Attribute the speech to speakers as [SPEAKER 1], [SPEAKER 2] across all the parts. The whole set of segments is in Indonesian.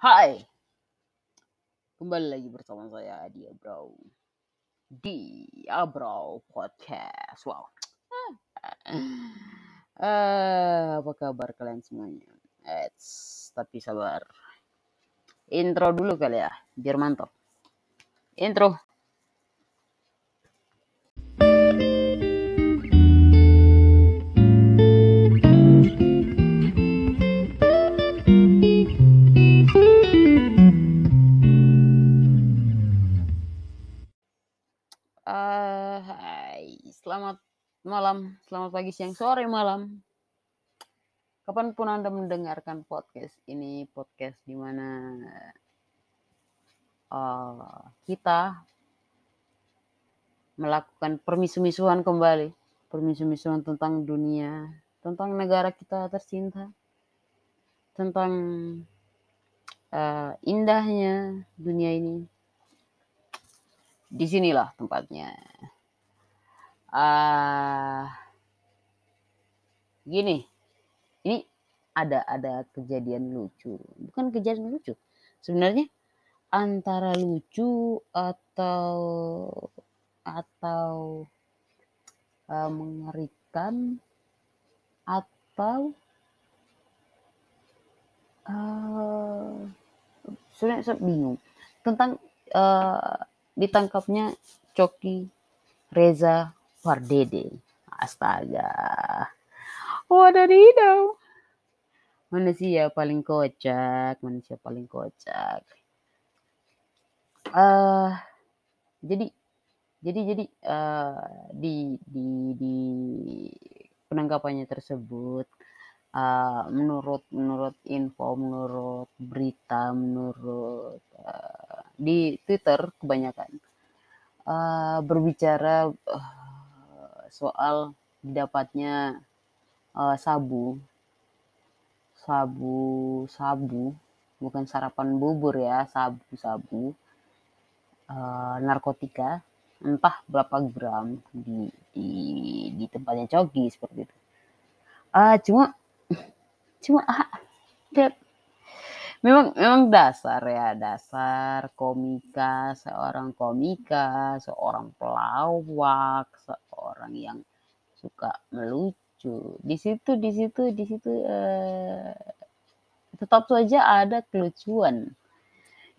[SPEAKER 1] Hai, kembali lagi bersama saya Dia Bro di Abro Podcast. Wow. Eh, apa kabar kalian semuanya? Eits, tapi sabar. Intro dulu kali ya, biar mantap. Intro. Malam, selamat pagi, siang, sore, malam. Kapan pun Anda mendengarkan podcast ini, podcast di mana eh, kita melakukan permisu-misuhan kembali, permisu-misuhan tentang dunia, tentang negara kita tercinta, tentang eh, indahnya dunia ini. Di sinilah tempatnya. Ah, gini, ini ada ada kejadian lucu, bukan kejadian lucu. Sebenarnya antara lucu atau atau eh, mengerikan atau eh sebenarnya saya bingung. Tentang eh, ditangkapnya Coki Reza Wardede. Astaga. Wadadidaw. Manusia paling kocak, manusia paling kocak. eh jadi jadi jadi eh, di di di penangkapannya tersebut eh, menurut menurut info menurut berita menurut eh, di Twitter kebanyakan eh, berbicara eh, soal didapatnya eh, sabu. Sabu sabu. Bukan sarapan bubur ya sabu sabu. Eh, narkotika. Entah berapa gram di di di tempatnya Coki seperti itu. Ah cuma cuma ah, memang memang dasar ya dasar komika seorang komika seorang pelawak seorang yang suka melucu. Di situ di situ di situ eh, tetap saja ada kelucuan.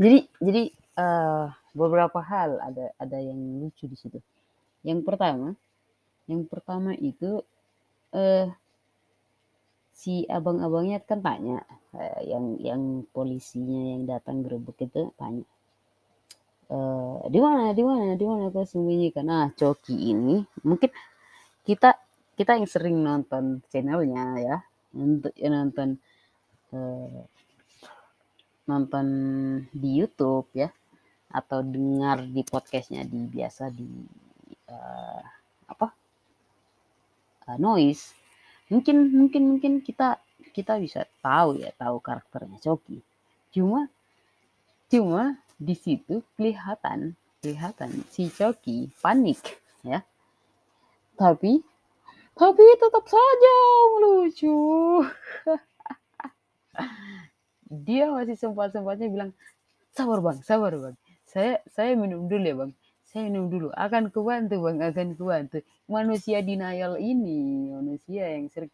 [SPEAKER 1] Jadi jadi eh, beberapa hal ada ada yang lucu di situ. Yang pertama yang pertama itu eh si abang-abangnya kan tanya yang yang polisinya yang datang gerebek itu tanya eh di mana di mana di mana kau sembunyikan nah Coki ini mungkin kita kita yang sering nonton channelnya ya. Untuk ya nonton eh, nonton di YouTube ya. Atau dengar di podcastnya di biasa di eh, apa? Eh, noise. Mungkin mungkin mungkin kita kita bisa tahu ya tahu karakternya Coki cuma cuma di situ kelihatan kelihatan si Coki panik ya. Tapi tapi tetap saja lucu. Dia masih sempat-sempatnya bilang sabar bang sabar bang. Saya saya minum dulu ya bang. Saya minum dulu. Akan kubantu bang akan kubantu. Manusia denial ini manusia yang sering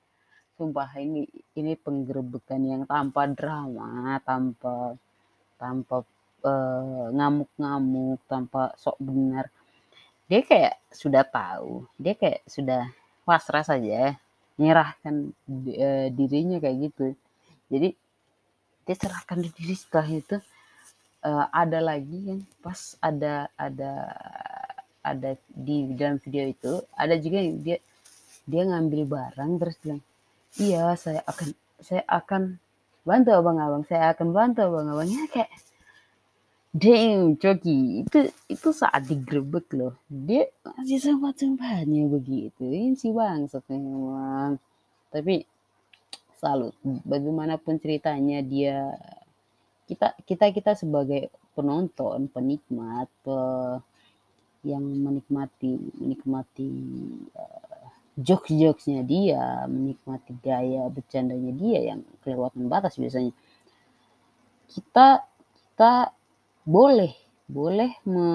[SPEAKER 1] sumpah ini ini penggerebekan yang tanpa drama tanpa tanpa eh, ngamuk-ngamuk tanpa sok benar. Dia kayak sudah tahu dia kayak sudah pasrah saja menyerahkan di- eh, dirinya kayak gitu. Jadi dia serahkan diri setelah itu eh, ada lagi yang pas ada ada ada di dalam video itu ada juga yang dia dia ngambil barang terus bilang iya saya akan saya akan bantu abang-abang saya akan bantu abang-abangnya kayak Damn, Coki, itu itu saat digerebek loh. Dia masih sempat-sempatnya begitu. Ini si bangsat memang. Tapi salut. Bagaimanapun ceritanya dia kita kita kita sebagai penonton, penikmat eh, yang menikmati menikmati eh, jokes-jokesnya dia, menikmati gaya bercandanya dia yang kelewatan batas biasanya. kita kita boleh boleh me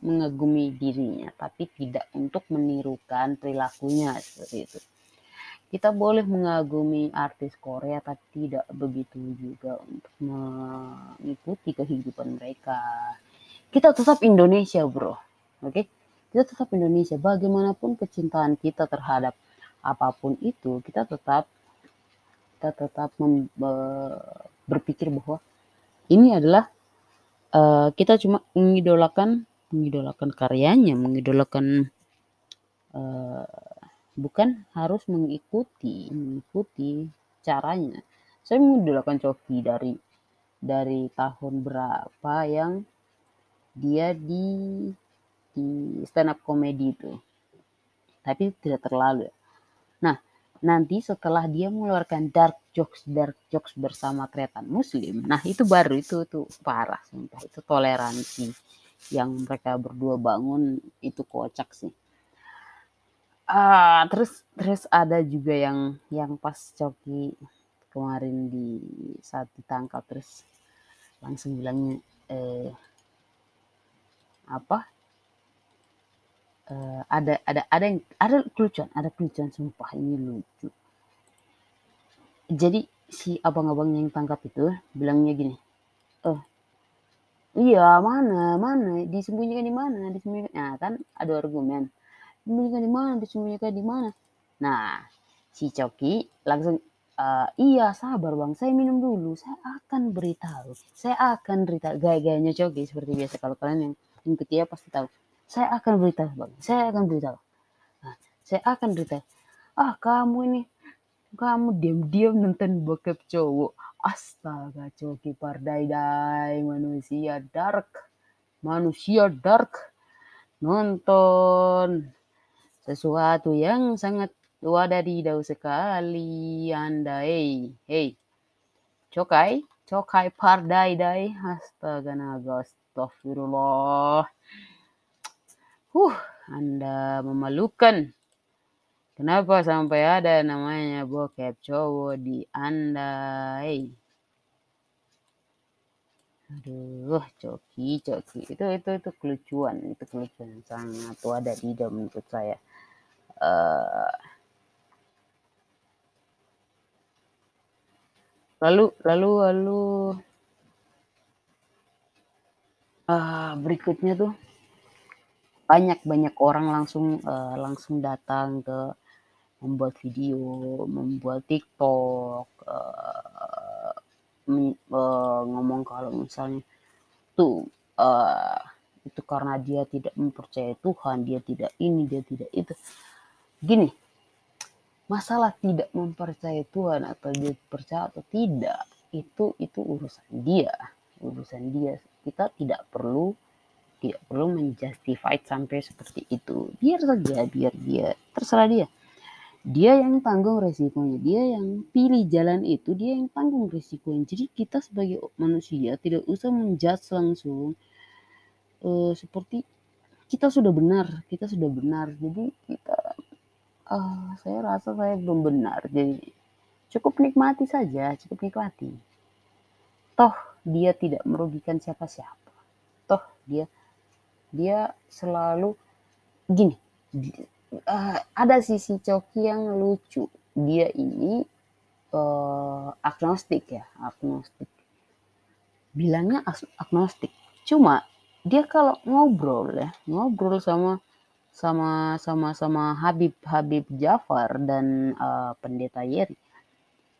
[SPEAKER 1] mengagumi dirinya, tapi tidak untuk menirukan perilakunya seperti itu. Kita boleh mengagumi artis Korea, tapi tidak begitu juga untuk mengikuti kehidupan mereka. Kita tetap Indonesia, bro. Oke, okay? Kita tetap Indonesia. Bagaimanapun kecintaan kita terhadap apa pun itu, kita tetap kita tetap berpikir bahwa ini adalah uh, kita cuma mengidolakan mengidolakan karyanya, mengidolakan uh, bukan harus mengikuti mengikuti caranya. Saya mengidolakan Coki dari dari tahun berapa yang dia di di stand up comedy itu. Tapi tidak terlalu. Nah, nanti setelah dia mengeluarkan dark jokes dark jokes bersama Tretan Muslim nah itu baru itu tuh parah sumpah itu toleransi yang mereka berdua bangun itu kocak sih ah terus terus ada juga yang yang pas Coki kemarin di saat ditangkap terus langsung bilangnya eh apa uh, ada ada ada yang ada kelucuan ada kelucuan sumpah ini lucu. Jadi si abang-abang yang tangkap itu bilangnya gini oh iya mana mana disembunyikan di mana disembunyikan nah kan ada argumen disembunyikan di mana disembunyikan di mana? Nah si Coki langsung uh, iya sabar bang saya minum dulu saya akan beritahu saya akan beritahu. Gaya-gayanya Coki seperti biasa kalau kalian yang yang ketiga pasti tahu saya akan beritahu bang. Saya akan beritahu. Nah, saya akan beritahu. Ah kamu ini kamu diam-diam nonton bokep cowok. Astaga coki pardai-dai manusia dark. Manusia dark. Nonton sesuatu yang sangat wadadidau sekali anda hey cokai cokai pardai dai astaga naga astagfirullah Huh, Anda memalukan. Kenapa sampai ada namanya bokep cowok di Anda? Hey. Aduh, coki, coki. Itu itu itu kelucuan, itu kelucuan sangat ada di dalam menurut saya. Uh, lalu lalu lalu uh, berikutnya tuh banyak-banyak orang langsung uh, langsung datang ke membuat video, membuat TikTok, uh, uh, ngomong kalau misalnya tuh uh, itu karena dia tidak mempercayai Tuhan, dia tidak ini, dia tidak itu. Gini, masalah tidak mempercayai Tuhan atau dia percaya atau tidak itu itu urusan dia, urusan dia. Kita tidak perlu tidak perlu menjustify sampai seperti itu. Biar saja biar dia terserah dia. Dia yang tanggung resikonya dia yang pilih jalan itu dia yang tanggung resikonya. Jadi kita sebagai manusia tidak usah menjudge langsung uh, seperti kita sudah benar kita sudah benar. Jadi kita uh, saya rasa saya belum benar. Jadi cukup nikmati saja cukup nikmati. Toh dia tidak merugikan siapa-siapa. Toh dia dia selalu gini uh, ada sisi Coki yang lucu. Dia ini uh, agnostik ya agnostik. Bilangnya agnostik. Cuma dia kalau ngobrol ya ngobrol sama sama sama sama Habib Habib Jafar dan uh, pendeta Yeri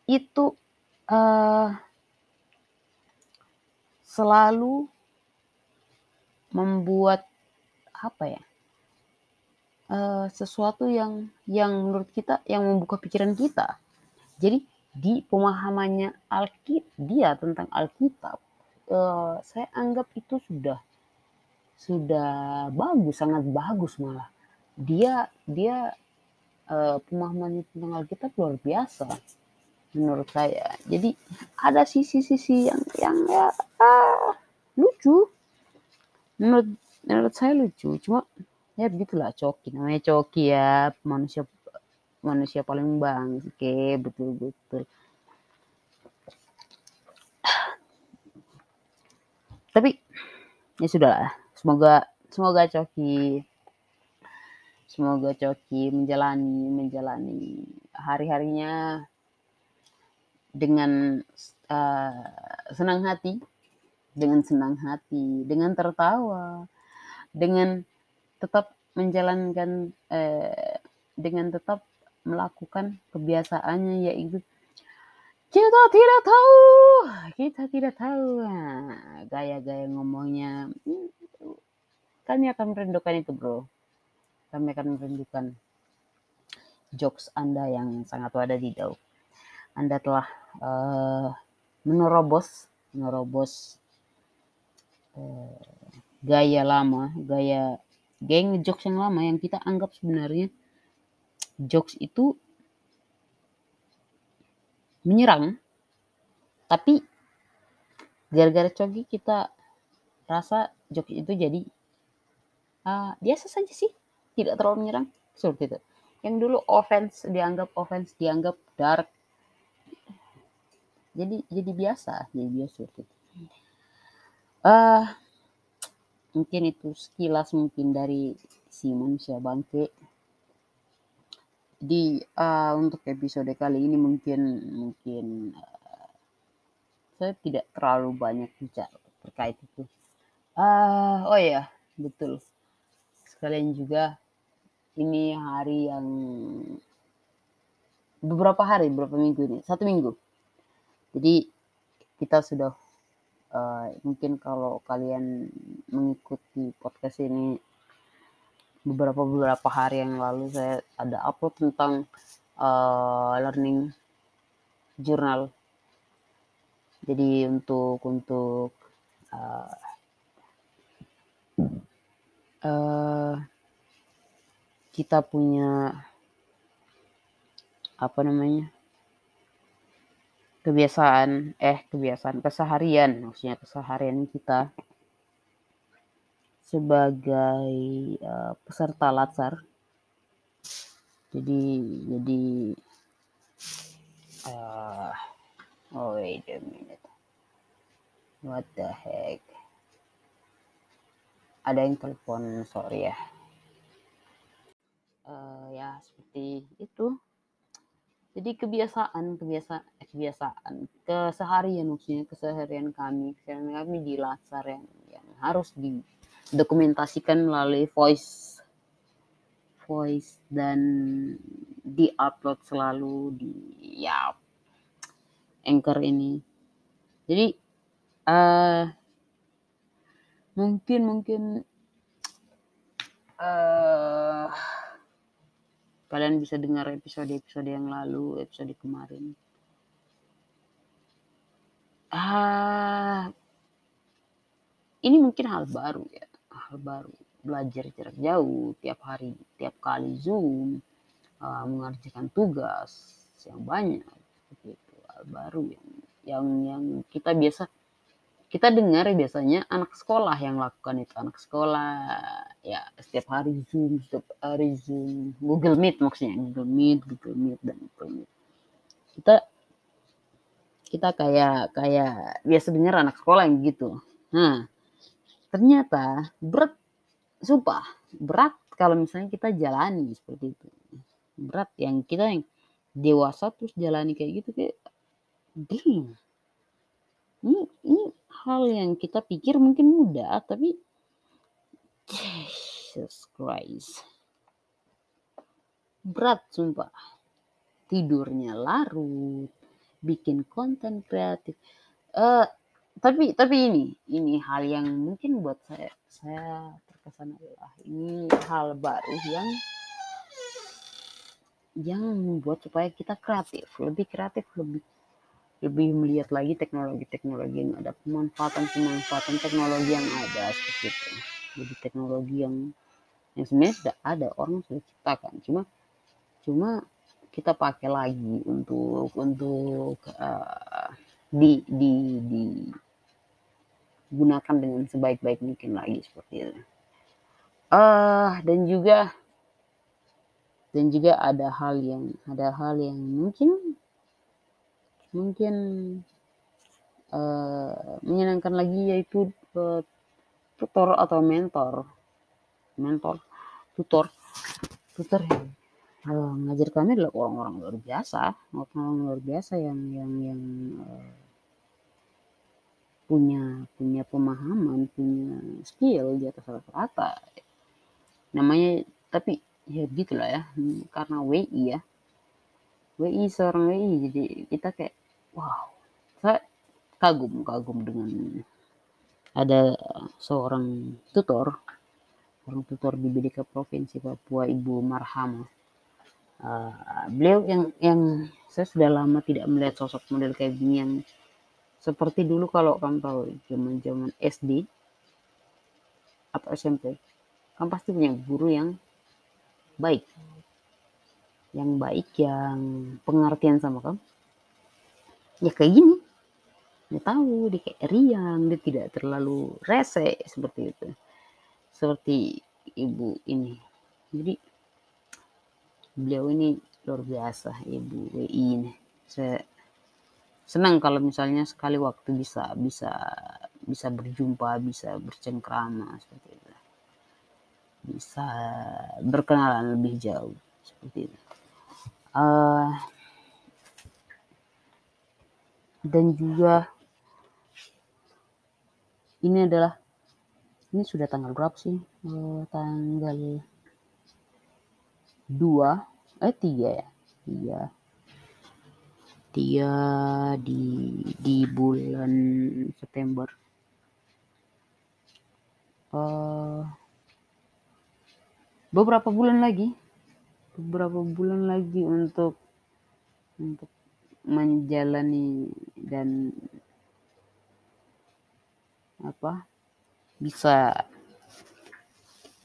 [SPEAKER 1] itu uh, selalu membuat apa ya uh, sesuatu yang yang menurut kita yang membuka pikiran kita. Jadi di pemahamannya Alkitab dia tentang Alkitab uh, saya anggap itu sudah sudah bagus sangat bagus malah. Dia dia uh, pemahamannya tentang Alkitab luar biasa menurut saya. Jadi ada sisi-sisi yang yang ya uh, lucu menurut menurut saya lucu cuma ya begitulah coki namanya coki ya manusia manusia paling bang oke betul betul ya sudah semoga semoga Coki semoga Coki menjalani menjalani hari-harinya dengan uh, senang hati dengan senang hati dengan tertawa dengan tetap menjalankan uh, dengan tetap melakukan kebiasaannya yaitu kita tidak tahu kita tidak tahu. Nah, gaya-gaya ngomongnya hmm, kami akan merindukan itu bro. Kami akan merindukan jokes anda yang sangat di daun anda telah uh, menerobos menerobos uh, gaya lama gaya geng jokes yang lama yang kita anggap sebenarnya jokes itu menyerang tapi gara-gara cogi kita rasa jokes itu jadi uh, biasa saja sih tidak terlalu menyerang seperti itu. Yang dulu offense dianggap offense dianggap dark jadi jadi biasa jadi biasa seperti itu uh, mungkin itu sekilas mungkin dari si manusia bangke di uh, untuk episode kali ini mungkin mungkin uh, saya tidak terlalu banyak bicara terkait itu. Uh, oh ya, betul. Sekalian juga ini hari yang beberapa hari, beberapa minggu ini, satu minggu. Jadi kita sudah uh, mungkin kalau kalian mengikuti podcast ini beberapa beberapa hari yang lalu saya ada upload tentang uh, learning journal. Jadi untuk untuk uh, uh, kita punya apa namanya kebiasaan eh kebiasaan keseharian maksudnya keseharian kita sebagai uh, peserta latsar. Jadi jadi uh, oh wait a minute. What the heck? Ada yang telepon, sorry ya. Uh, ya seperti itu. Jadi kebiasaan, kebiasaan, eh, kebiasaan, keseharian maksudnya keseharian kami, keseharian kami di latsar yang yang harus di dokumentasikan melalui voice voice dan di-upload selalu di ya Anchor ini. Jadi uh, mungkin mungkin uh, kalian bisa dengar episode-episode yang lalu, episode kemarin. Ah, ini mungkin hal baru ya. Hal baru. Belajar jarak jauh tiap hari tiap kali zoom uh, mengerjakan tugas yang banyak. Seperti itu. Hal baru yang yang yang kita biasa kita dengar biasanya anak sekolah yang lakukan itu. Anak sekolah ya setiap hari zoom setiap hari zoom. Google Meet maksudnya Google Meet Google Meet dan Google Meet kita kita kayak kayak biasa dengar anak sekolah yang gitu. Nah ternyata berat sumpah berat kalau misalnya kita jalani seperti itu. Berat yang kita yang dewasa terus jalani kayak gitu kayak ding. Ini, ini hal yang kita pikir mungkin mudah tapi Jesus Christ. Berat sumpah. Tidurnya larut bikin konten kreatif. Uh, tapi tapi ini ini hal yang mungkin buat saya saya terkesan adalah ini hal baru yang yang membuat supaya kita kreatif lebih kreatif lebih lebih melihat lagi teknologi-teknologi yang ada pemanfaatan-pemanfaatan teknologi yang ada seperti itu jadi teknologi yang yang sebenarnya sudah ada orang sudah ciptakan cuma cuma kita pakai lagi untuk untuk uh, di di di gunakan dengan sebaik-baik mungkin lagi seperti itu. Uh, dan juga dan juga ada hal yang ada hal yang mungkin mungkin uh, menyenangkan lagi yaitu uh, tutor atau mentor. Mentor tutor. Tutor yang uh, ngajar kami adalah orang-orang luar biasa. Orang-orang luar biasa yang yang yang uh, punya punya pemahaman punya skill di atas rata-rata. Namanya tapi ya gitulah ya karena WI ya. WI seorang WI jadi kita kayak wow saya kagum kagum dengan ada seorang tutor orang tutor di BDK Provinsi Papua Ibu Marhama uh, beliau yang yang saya sudah lama tidak melihat sosok model kayak gini yang seperti dulu kalau kamu tahu zaman-zaman SD atau SMP, kamu pasti punya guru yang baik. Yang baik, yang pengertian sama kamu. Ya kayak gini. Dia tahu, dia kayak riang, dia tidak terlalu rese seperti itu. Seperti ibu ini. Jadi beliau ini luar biasa, ibu WI ini. Saya senang kalau misalnya sekali waktu bisa bisa bisa berjumpa bisa bercengkrama seperti itu bisa berkenalan lebih jauh seperti itu uh, dan juga ini adalah ini sudah tanggal berapa sih? Uh, tanggal 2 eh 3 ya? 3 dia di di bulan September. Uh, beberapa bulan lagi. Beberapa bulan lagi untuk untuk menjalani dan apa bisa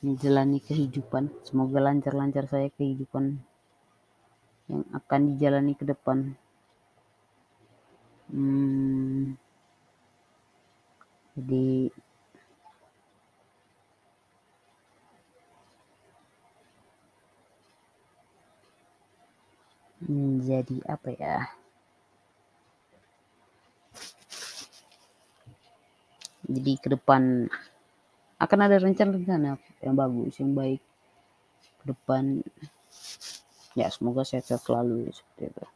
[SPEAKER 1] menjalani kehidupan. Semoga lancar-lancar saya kehidupan yang akan dijalani ke depan. Hmm, jadi menjadi apa ya? Jadi ke depan akan ada rencana-rencana yang bagus, yang baik ke depan. Ya semoga sehat-sehat selalu seperti itu.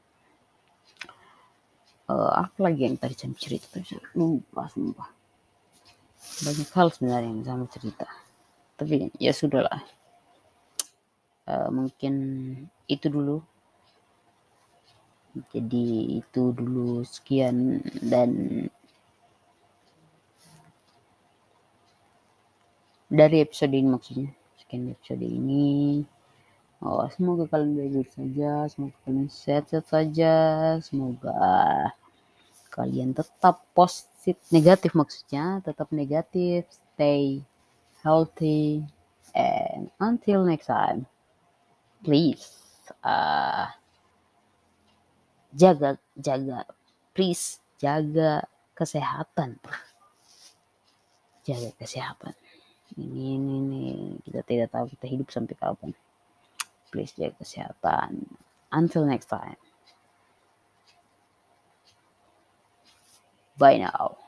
[SPEAKER 1] Uh, apa lagi yang tadi saya cerita lupa sumpah. Banyak hal sebenarnya yang sama cerita. Tapi ya sudahlah. Uh, mungkin itu dulu. Jadi itu dulu. Sekian dan dari episode ini maksudnya. Sekian episode ini. Oh, semoga kalian baik-baik saja, semoga kalian sehat-sehat saja, semoga kalian tetap positif negatif maksudnya, tetap negatif, stay healthy, and until next time, please uh, jaga jaga please jaga kesehatan. Jaga kesehatan ini ini, ini kita tidak tahu kita hidup sampai kapan please jaga kesehatan. Until next time. Bye now.